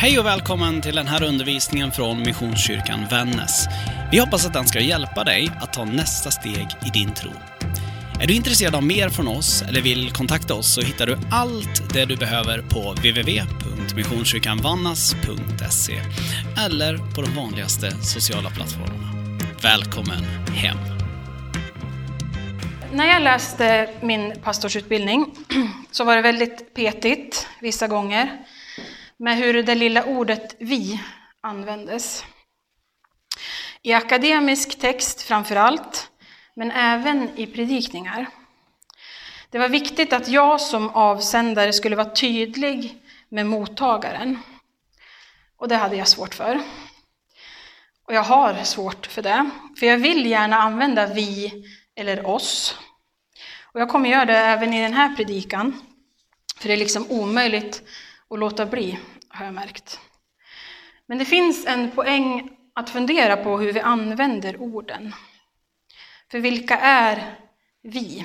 Hej och välkommen till den här undervisningen från Missionskyrkan Vännäs. Vi hoppas att den ska hjälpa dig att ta nästa steg i din tro. Är du intresserad av mer från oss eller vill kontakta oss så hittar du allt det du behöver på www.missionskyrkanvannas.se eller på de vanligaste sociala plattformarna. Välkommen hem! När jag läste min pastorsutbildning så var det väldigt petigt vissa gånger med hur det lilla ordet vi användes. I akademisk text framför allt, men även i predikningar. Det var viktigt att jag som avsändare skulle vara tydlig med mottagaren. Och det hade jag svårt för. Och jag har svårt för det, för jag vill gärna använda vi eller oss. Och jag kommer göra det även i den här predikan, för det är liksom omöjligt och låta bli, har jag märkt. Men det finns en poäng att fundera på hur vi använder orden. För vilka är vi?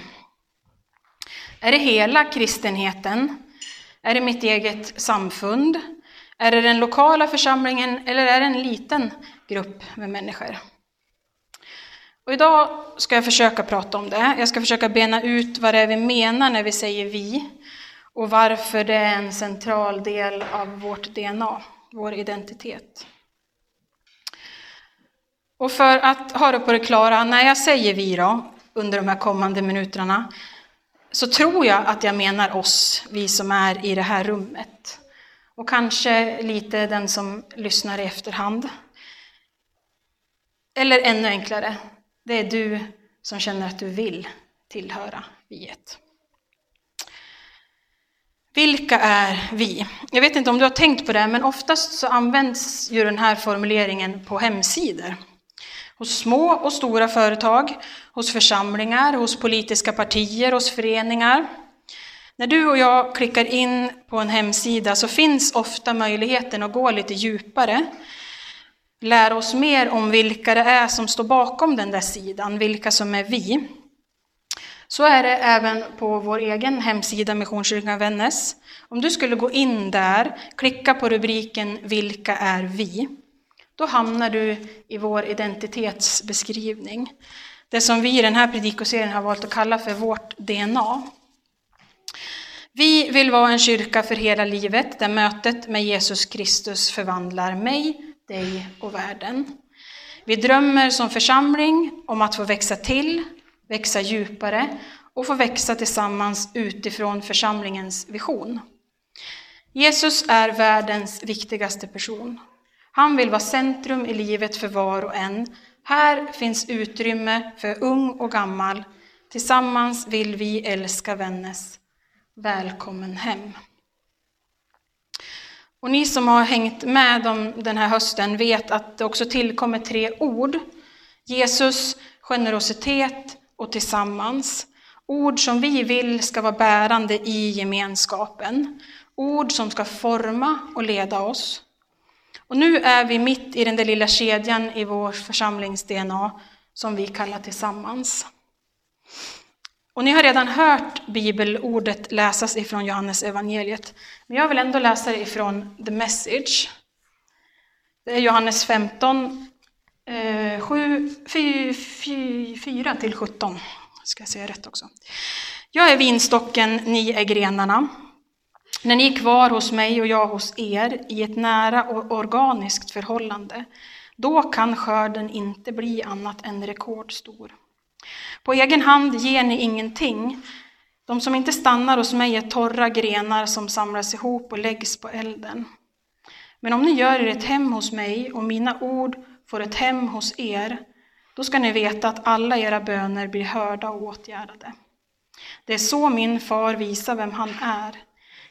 Är det hela kristenheten? Är det mitt eget samfund? Är det den lokala församlingen eller är det en liten grupp med människor? Och idag ska jag försöka prata om det. Jag ska försöka bena ut vad det är vi menar när vi säger vi och varför det är en central del av vårt DNA, vår identitet. Och för att ha det på det klara, när jag säger vi då, under de här kommande minuterna, så tror jag att jag menar oss, vi som är i det här rummet. Och kanske lite den som lyssnar i efterhand. Eller ännu enklare, det är du som känner att du vill tillhöra viet. Vilka är vi? Jag vet inte om du har tänkt på det, men oftast så används ju den här formuleringen på hemsidor. Hos små och stora företag, hos församlingar, hos politiska partier, hos föreningar. När du och jag klickar in på en hemsida så finns ofta möjligheten att gå lite djupare, lära oss mer om vilka det är som står bakom den där sidan, vilka som är vi. Så är det även på vår egen hemsida Missionskyrkan Vännäs. Om du skulle gå in där, klicka på rubriken Vilka är vi? Då hamnar du i vår identitetsbeskrivning. Det som vi i den här predikoserien har valt att kalla för vårt DNA. Vi vill vara en kyrka för hela livet där mötet med Jesus Kristus förvandlar mig, dig och världen. Vi drömmer som församling om att få växa till, växa djupare och få växa tillsammans utifrån församlingens vision. Jesus är världens viktigaste person. Han vill vara centrum i livet för var och en. Här finns utrymme för ung och gammal. Tillsammans vill vi älska Vännäs. Välkommen hem. Och ni som har hängt med om den här hösten vet att det också tillkommer tre ord. Jesus, generositet och tillsammans. Ord som vi vill ska vara bärande i gemenskapen. Ord som ska forma och leda oss. Och nu är vi mitt i den där lilla kedjan i vår församlings-DNA som vi kallar tillsammans. Och ni har redan hört bibelordet läsas ifrån Johannes evangeliet. Men jag vill ändå läsa det ifrån The Message. Det är Johannes 15, Eh, 7, 4 till 17. Ska jag säga rätt också. Jag är vinstocken, ni är grenarna. När ni är kvar hos mig och jag hos er i ett nära och organiskt förhållande, då kan skörden inte bli annat än rekordstor. På egen hand ger ni ingenting. De som inte stannar hos mig är torra grenar som samlas ihop och läggs på elden. Men om ni gör er ett hem hos mig och mina ord får ett hem hos er, då ska ni veta att alla era böner blir hörda och åtgärdade. Det är så min far visar vem han är,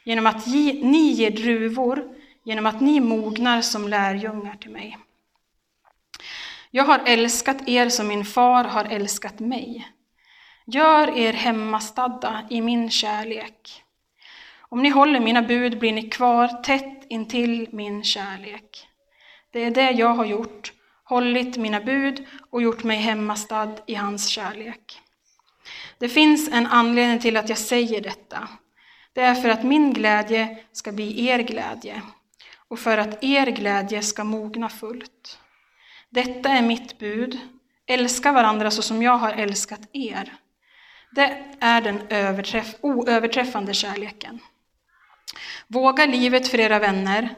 genom att ni ger druvor, genom att ni mognar som lärjungar till mig. Jag har älskat er som min far har älskat mig. Gör er hemmastadda i min kärlek. Om ni håller mina bud blir ni kvar tätt intill min kärlek. Det är det jag har gjort, hållit mina bud och gjort mig hemmastad i hans kärlek. Det finns en anledning till att jag säger detta. Det är för att min glädje ska bli er glädje och för att er glädje ska mogna fullt. Detta är mitt bud, älska varandra så som jag har älskat er. Det är den överträff, oöverträffande kärleken. Våga livet för era vänner.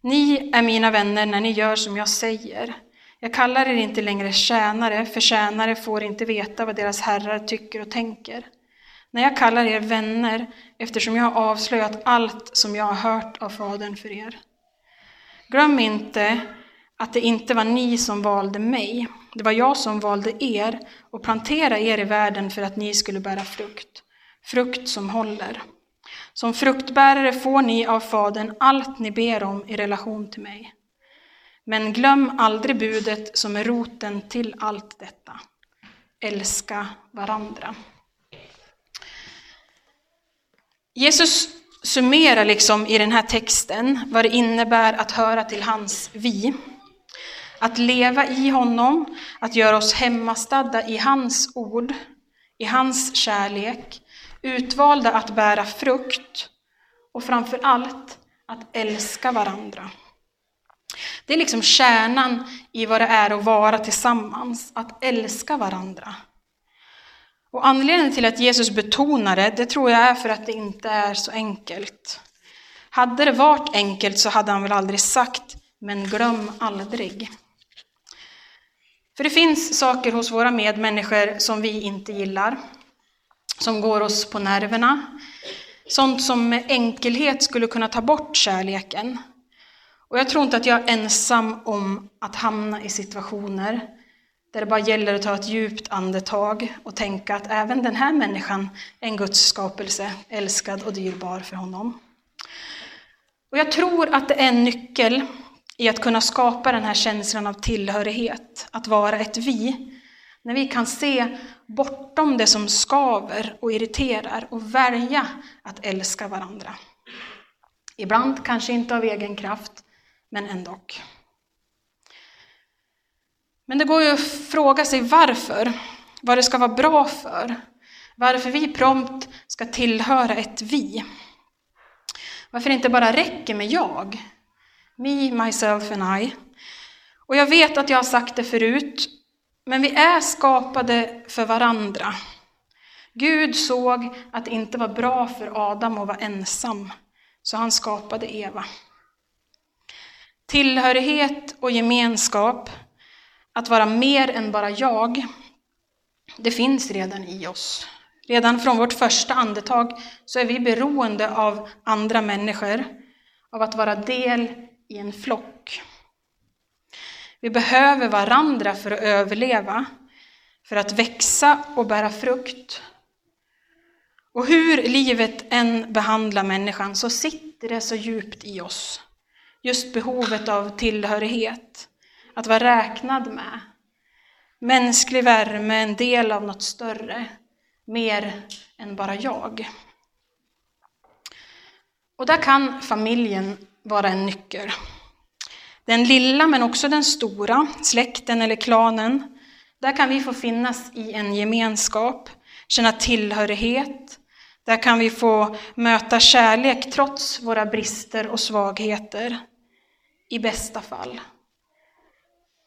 Ni är mina vänner när ni gör som jag säger. Jag kallar er inte längre tjänare, för tjänare får inte veta vad deras herrar tycker och tänker. När jag kallar er vänner, eftersom jag har avslöjat allt som jag har hört av Fadern för er. Glöm inte att det inte var ni som valde mig, det var jag som valde er och planterade er i världen för att ni skulle bära frukt, frukt som håller. Som fruktbärare får ni av Fadern allt ni ber om i relation till mig. Men glöm aldrig budet som är roten till allt detta. Älska varandra. Jesus summerar liksom i den här texten vad det innebär att höra till hans vi. Att leva i honom, att göra oss hemmastadda i hans ord, i hans kärlek, utvalda att bära frukt och framför allt att älska varandra. Det är liksom kärnan i vad det är att vara tillsammans, att älska varandra. Och anledningen till att Jesus betonar det, det tror jag är för att det inte är så enkelt. Hade det varit enkelt så hade han väl aldrig sagt, men glöm aldrig. För det finns saker hos våra medmänniskor som vi inte gillar, som går oss på nerverna. Sånt som med enkelhet skulle kunna ta bort kärleken. Och jag tror inte att jag är ensam om att hamna i situationer där det bara gäller att ta ett djupt andetag och tänka att även den här människan är en Guds skapelse, älskad och dyrbar för honom. Och jag tror att det är en nyckel i att kunna skapa den här känslan av tillhörighet, att vara ett vi, när vi kan se bortom det som skaver och irriterar och välja att älska varandra. Ibland kanske inte av egen kraft, men ändå. Men det går ju att fråga sig varför, vad det ska vara bra för, varför vi prompt ska tillhöra ett vi. Varför det inte bara räcker med jag, me, myself and I. Och jag vet att jag har sagt det förut, men vi är skapade för varandra. Gud såg att det inte var bra för Adam att vara ensam, så han skapade Eva. Tillhörighet och gemenskap att vara mer än bara jag, det finns redan i oss. Redan från vårt första andetag så är vi beroende av andra människor, av att vara del i en flock. Vi behöver varandra för att överleva, för att växa och bära frukt. Och hur livet än behandlar människan så sitter det så djupt i oss. Just behovet av tillhörighet att vara räknad med. Mänsklig värme, en del av något större, mer än bara jag. Och där kan familjen vara en nyckel. Den lilla men också den stora, släkten eller klanen, där kan vi få finnas i en gemenskap, känna tillhörighet. Där kan vi få möta kärlek trots våra brister och svagheter, i bästa fall.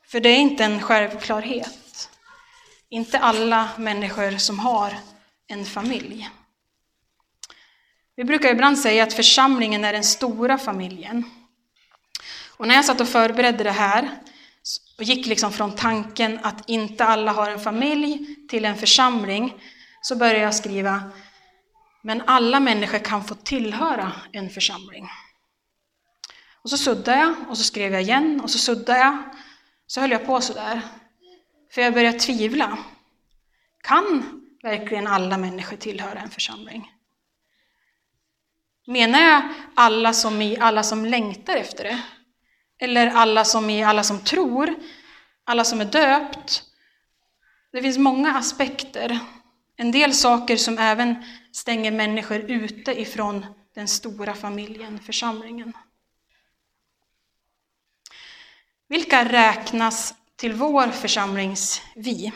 För det är inte en självklarhet. Inte alla människor som har en familj. Vi brukar ibland säga att församlingen är den stora familjen. Och när jag satt och förberedde det här och gick liksom från tanken att inte alla har en familj till en församling så började jag skriva men alla människor kan få tillhöra en församling. Och så suddade jag och så skrev jag igen och så suddade jag så höll jag på sådär. För jag började tvivla. Kan verkligen alla människor tillhöra en församling? Menar jag alla som i alla som längtar efter det? Eller alla som i alla som tror? Alla som är döpt? Det finns många aspekter. En del saker som även stänger människor ute ifrån den stora familjen, församlingen. Vilka räknas till vår församlings vi?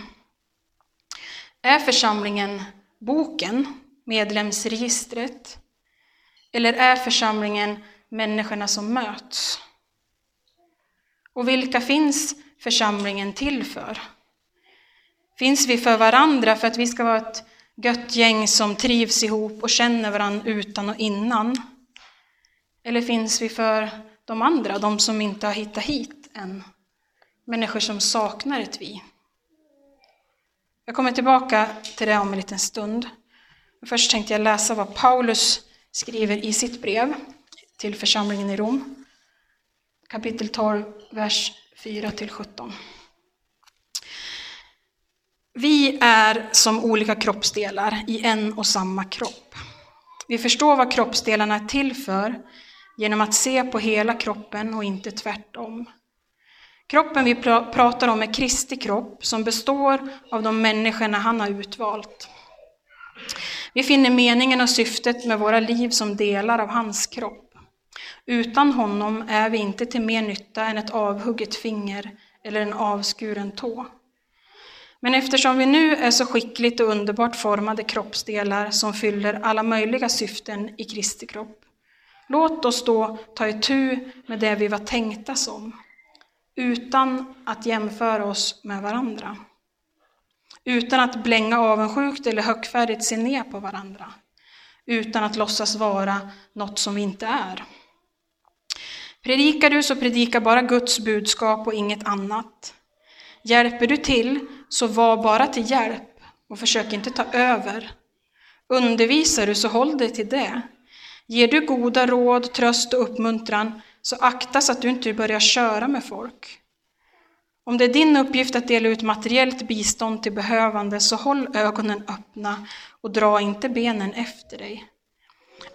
Är församlingen boken, medlemsregistret? Eller är församlingen människorna som möts. Och vilka finns församlingen till för? Finns vi för varandra för att vi ska vara ett gött gäng som trivs ihop och känner varandra utan och innan? Eller finns vi för de andra, de som inte har hittat hit än? Människor som saknar ett vi. Jag kommer tillbaka till det om en liten stund. Först tänkte jag läsa vad Paulus skriver i sitt brev till församlingen i Rom. Kapitel 12, vers 4-17. Vi är som olika kroppsdelar i en och samma kropp. Vi förstår vad kroppsdelarna är till för genom att se på hela kroppen och inte tvärtom. Kroppen vi pratar om är Kristi kropp som består av de människorna han har utvalt. Vi finner meningen och syftet med våra liv som delar av hans kropp. Utan honom är vi inte till mer nytta än ett avhugget finger eller en avskuren tå. Men eftersom vi nu är så skickligt och underbart formade kroppsdelar som fyller alla möjliga syften i Kristi kropp, låt oss då ta itu med det vi var tänkta som, utan att jämföra oss med varandra. Utan att blänga avundsjukt eller högfärdigt se ner på varandra. Utan att låtsas vara något som vi inte är. Predikar du så predika bara Guds budskap och inget annat. Hjälper du till så var bara till hjälp och försök inte ta över. Undervisar du så håll dig till det. Ger du goda råd, tröst och uppmuntran så akta så att du inte börjar köra med folk. Om det är din uppgift att dela ut materiellt bistånd till behövande så håll ögonen öppna och dra inte benen efter dig.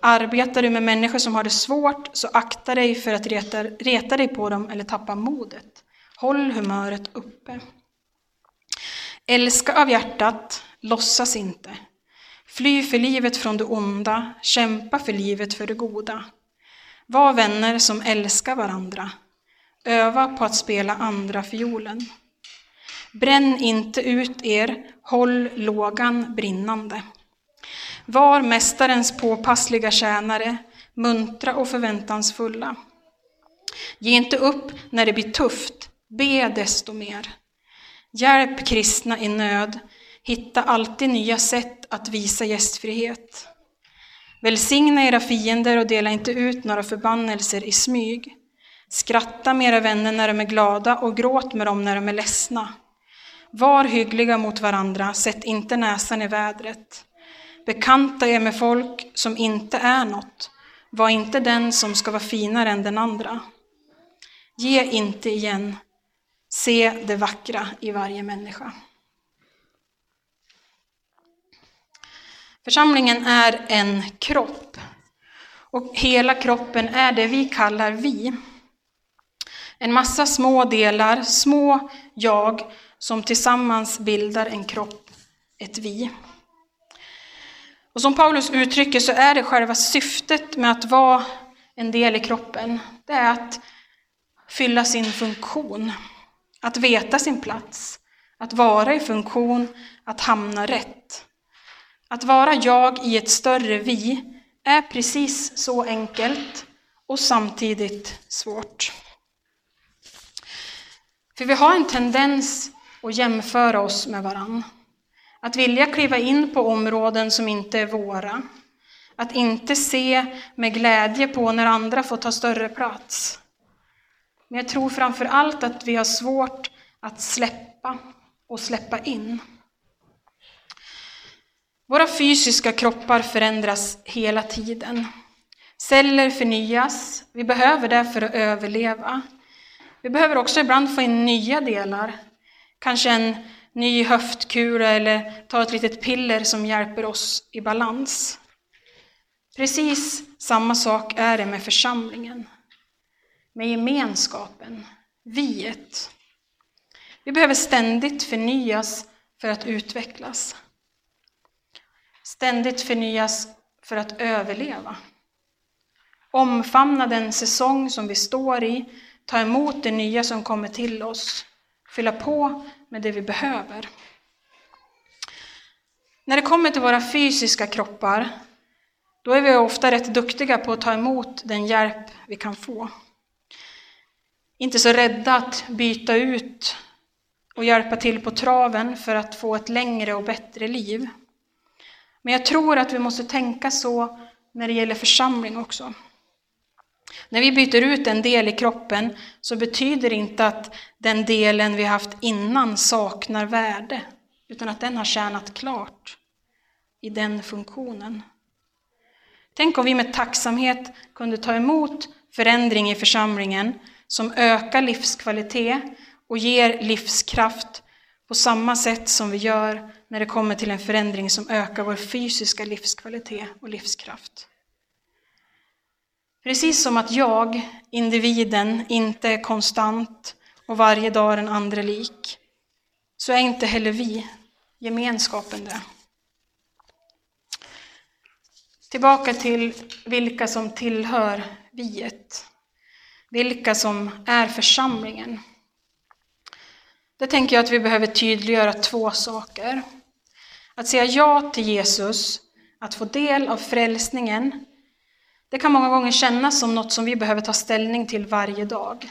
Arbetar du med människor som har det svårt så akta dig för att reta, reta dig på dem eller tappa modet. Håll humöret uppe. Älska av hjärtat, låtsas inte. Fly för livet från det onda, kämpa för livet för det goda. Var vänner som älskar varandra. Öva på att spela andra fiolen. Bränn inte ut er, håll lågan brinnande. Var mästarens påpassliga tjänare, muntra och förväntansfulla. Ge inte upp när det blir tufft, be desto mer. Hjälp kristna i nöd, hitta alltid nya sätt att visa gästfrihet. Välsigna era fiender och dela inte ut några förbannelser i smyg. Skratta med era vänner när de är glada och gråt med dem när de är ledsna. Var hyggliga mot varandra, sätt inte näsan i vädret. Bekanta er med folk som inte är något. Var inte den som ska vara finare än den andra. Ge inte igen. Se det vackra i varje människa. Församlingen är en kropp. Och hela kroppen är det vi kallar vi. En massa små delar, små jag, som tillsammans bildar en kropp, ett vi. Och som Paulus uttrycker så är det själva syftet med att vara en del i kroppen, det är att fylla sin funktion, att veta sin plats, att vara i funktion, att hamna rätt. Att vara jag i ett större vi är precis så enkelt och samtidigt svårt. För vi har en tendens att jämföra oss med varann. Att vilja kliva in på områden som inte är våra. Att inte se med glädje på när andra får ta större plats. Men jag tror framför allt att vi har svårt att släppa och släppa in. Våra fysiska kroppar förändras hela tiden. Celler förnyas, vi behöver det för att överleva. Vi behöver också ibland få in nya delar. Kanske en ny höftkula eller ta ett litet piller som hjälper oss i balans. Precis samma sak är det med församlingen. Med gemenskapen, viet. Vi behöver ständigt förnyas för att utvecklas. Ständigt förnyas för att överleva. Omfamna den säsong som vi står i ta emot det nya som kommer till oss, fylla på med det vi behöver. När det kommer till våra fysiska kroppar då är vi ofta rätt duktiga på att ta emot den hjälp vi kan få. Inte så rädda att byta ut och hjälpa till på traven för att få ett längre och bättre liv. Men jag tror att vi måste tänka så när det gäller församling också. När vi byter ut en del i kroppen så betyder det inte att den delen vi haft innan saknar värde, utan att den har tjänat klart i den funktionen. Tänk om vi med tacksamhet kunde ta emot förändring i församlingen som ökar livskvalitet och ger livskraft på samma sätt som vi gör när det kommer till en förändring som ökar vår fysiska livskvalitet och livskraft. Precis som att jag, individen, inte är konstant och varje dag den andra lik, så är inte heller vi, gemenskapen, det. Tillbaka till vilka som tillhör viet. Vilka som är församlingen. Där tänker jag att vi behöver tydliggöra två saker. Att säga ja till Jesus, att få del av frälsningen, det kan många gånger kännas som något som vi behöver ta ställning till varje dag.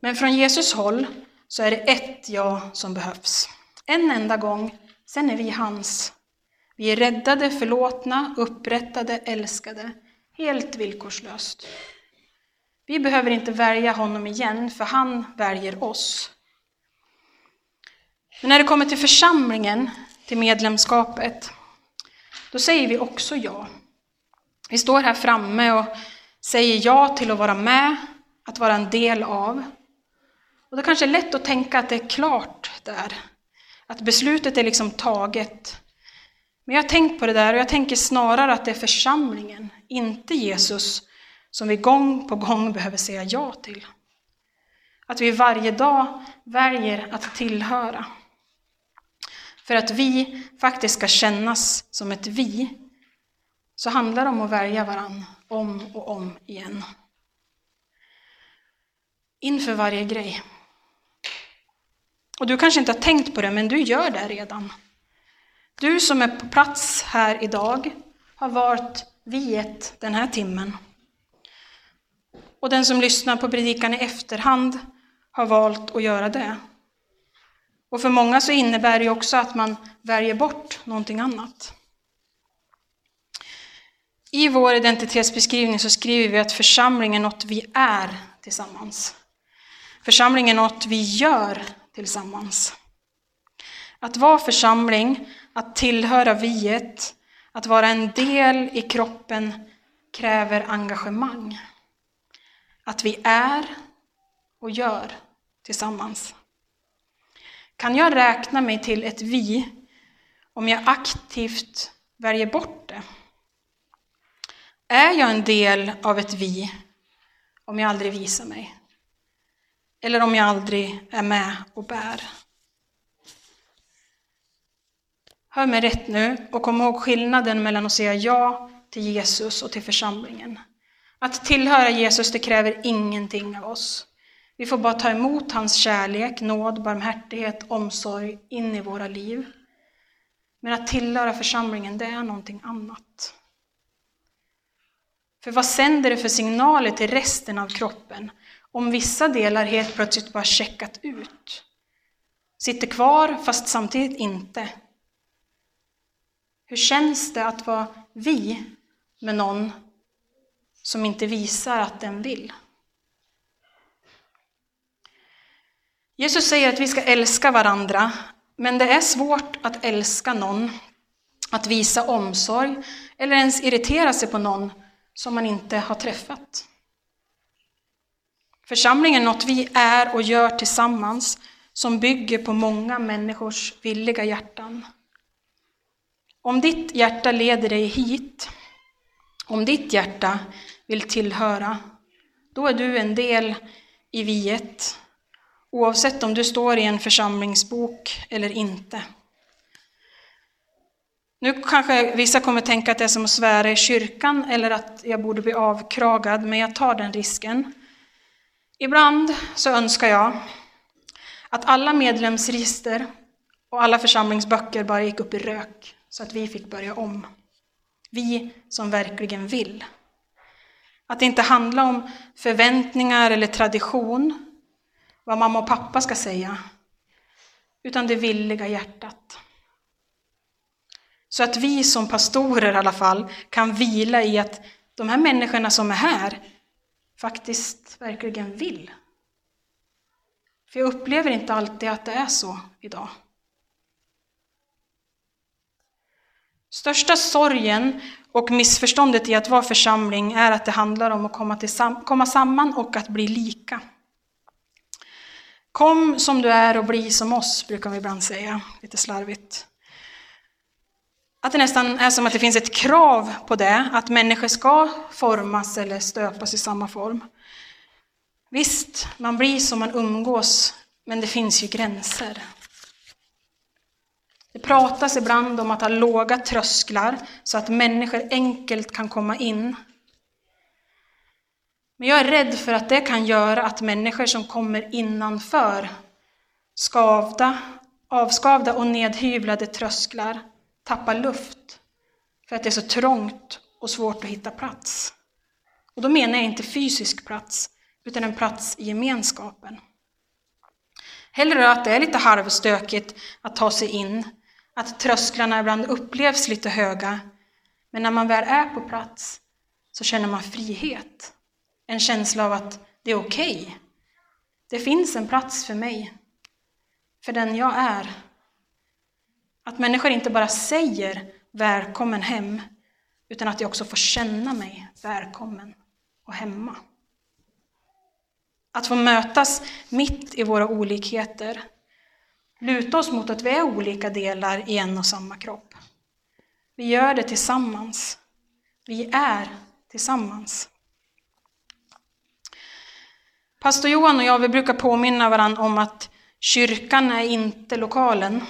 Men från Jesus håll så är det ett ja som behövs. En enda gång, sen är vi hans. Vi är räddade, förlåtna, upprättade, älskade, helt villkorslöst. Vi behöver inte välja honom igen, för han väljer oss. Men när det kommer till församlingen, till medlemskapet, då säger vi också ja. Vi står här framme och säger ja till att vara med, att vara en del av. Och det kanske är lätt att tänka att det är klart där, att beslutet är liksom taget. Men jag har tänkt på det där och jag tänker snarare att det är församlingen, inte Jesus, som vi gång på gång behöver säga ja till. Att vi varje dag väljer att tillhöra. För att vi faktiskt ska kännas som ett vi, så handlar det om att välja varann om och om igen. Inför varje grej. Och du kanske inte har tänkt på det, men du gör det redan. Du som är på plats här idag har varit viet den här timmen. Och den som lyssnar på predikan i efterhand har valt att göra det. Och för många så innebär det också att man väljer bort någonting annat. I vår identitetsbeskrivning så skriver vi att församling är något vi är tillsammans. Församling är något vi gör tillsammans. Att vara församling, att tillhöra viet, att vara en del i kroppen kräver engagemang. Att vi är och gör tillsammans. Kan jag räkna mig till ett vi om jag aktivt väljer bort det? Är jag en del av ett vi om jag aldrig visar mig? Eller om jag aldrig är med och bär? Hör mig rätt nu och kom ihåg skillnaden mellan att säga ja till Jesus och till församlingen. Att tillhöra Jesus, det kräver ingenting av oss. Vi får bara ta emot hans kärlek, nåd, barmhärtighet, omsorg in i våra liv. Men att tillhöra församlingen, det är någonting annat. För vad sänder det för signaler till resten av kroppen om vissa delar helt plötsligt bara checkat ut? Sitter kvar fast samtidigt inte. Hur känns det att vara vi med någon som inte visar att den vill? Jesus säger att vi ska älska varandra, men det är svårt att älska någon, att visa omsorg eller ens irritera sig på någon som man inte har träffat. Församlingen är något vi är och gör tillsammans som bygger på många människors villiga hjärtan. Om ditt hjärta leder dig hit, om ditt hjärta vill tillhöra, då är du en del i viet, oavsett om du står i en församlingsbok eller inte. Nu kanske vissa kommer tänka att det är som att svära i kyrkan eller att jag borde bli avkragad, men jag tar den risken. Ibland så önskar jag att alla medlemsregister och alla församlingsböcker bara gick upp i rök så att vi fick börja om. Vi som verkligen vill. Att det inte handlar om förväntningar eller tradition, vad mamma och pappa ska säga, utan det villiga hjärtat. Så att vi som pastorer i alla fall kan vila i att de här människorna som är här faktiskt verkligen vill. För jag upplever inte alltid att det är så idag. Största sorgen och missförståndet i att vara församling är att det handlar om att komma, till, komma samman och att bli lika. Kom som du är och bli som oss, brukar vi ibland säga, lite slarvigt. Att det nästan är som att det finns ett krav på det, att människor ska formas eller stöpas i samma form. Visst, man blir som man umgås, men det finns ju gränser. Det pratas ibland om att ha låga trösklar så att människor enkelt kan komma in. Men jag är rädd för att det kan göra att människor som kommer innanför skavda, avskavda och nedhyvlade trösklar tappar luft för att det är så trångt och svårt att hitta plats. Och då menar jag inte fysisk plats, utan en plats i gemenskapen. Hellre att det är lite halvstökigt att ta sig in, att trösklarna ibland upplevs lite höga, men när man väl är på plats så känner man frihet. En känsla av att det är okej. Okay. Det finns en plats för mig, för den jag är. Att människor inte bara säger välkommen hem, utan att jag också får känna mig välkommen och hemma. Att få mötas mitt i våra olikheter, luta oss mot att vi är olika delar i en och samma kropp. Vi gör det tillsammans. Vi är tillsammans. Pastor Johan och jag vi brukar påminna varandra om att kyrkan är inte lokalen.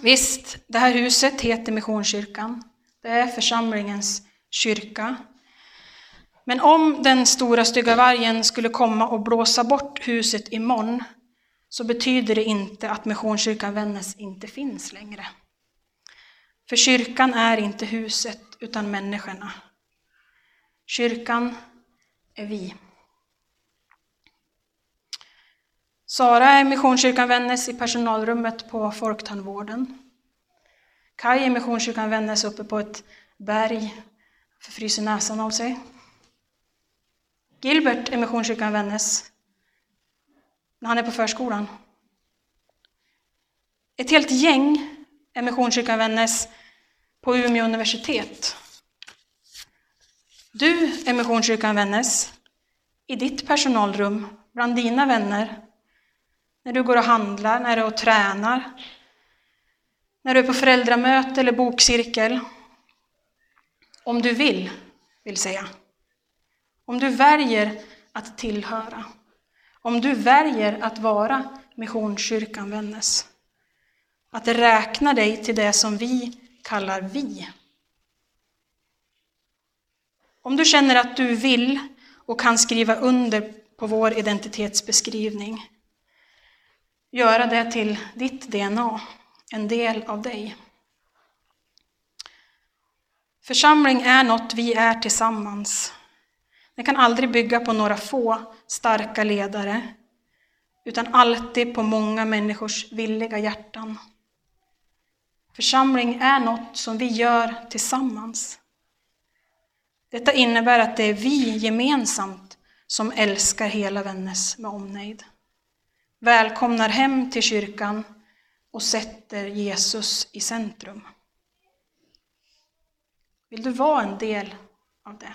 Visst, det här huset heter Missionskyrkan. Det är församlingens kyrka. Men om den stora stygga vargen skulle komma och blåsa bort huset imorgon så betyder det inte att Missionskyrkan Vännäs inte finns längre. För kyrkan är inte huset utan människorna. Kyrkan är vi. Sara är Missionskyrkan Vännäs i personalrummet på Folktandvården. Kaj är Missionskyrkan Vännäs uppe på ett berg, förfryser näsan av sig. Gilbert är Missionskyrkan Vännäs när han är på förskolan. Ett helt gäng är Missionskyrkan Vännäs på Umeå universitet. Du är Missionskyrkan Vännäs i ditt personalrum, bland dina vänner, när du går och handlar, när du är och tränar, när du är på föräldramöte eller bokcirkel. Om du vill, vill säga. Om du väljer att tillhöra. Om du väljer att vara Missionskyrkan Vännäs. Att räkna dig till det som vi kallar vi. Om du känner att du vill och kan skriva under på vår identitetsbeskrivning, göra det till ditt DNA, en del av dig. Församling är något vi är tillsammans. Den kan aldrig bygga på några få starka ledare, utan alltid på många människors villiga hjärtan. Församling är något som vi gör tillsammans. Detta innebär att det är vi gemensamt som älskar hela Vännäs med omnejd välkomnar hem till kyrkan och sätter Jesus i centrum. Vill du vara en del av det?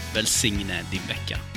välsigne din vecka.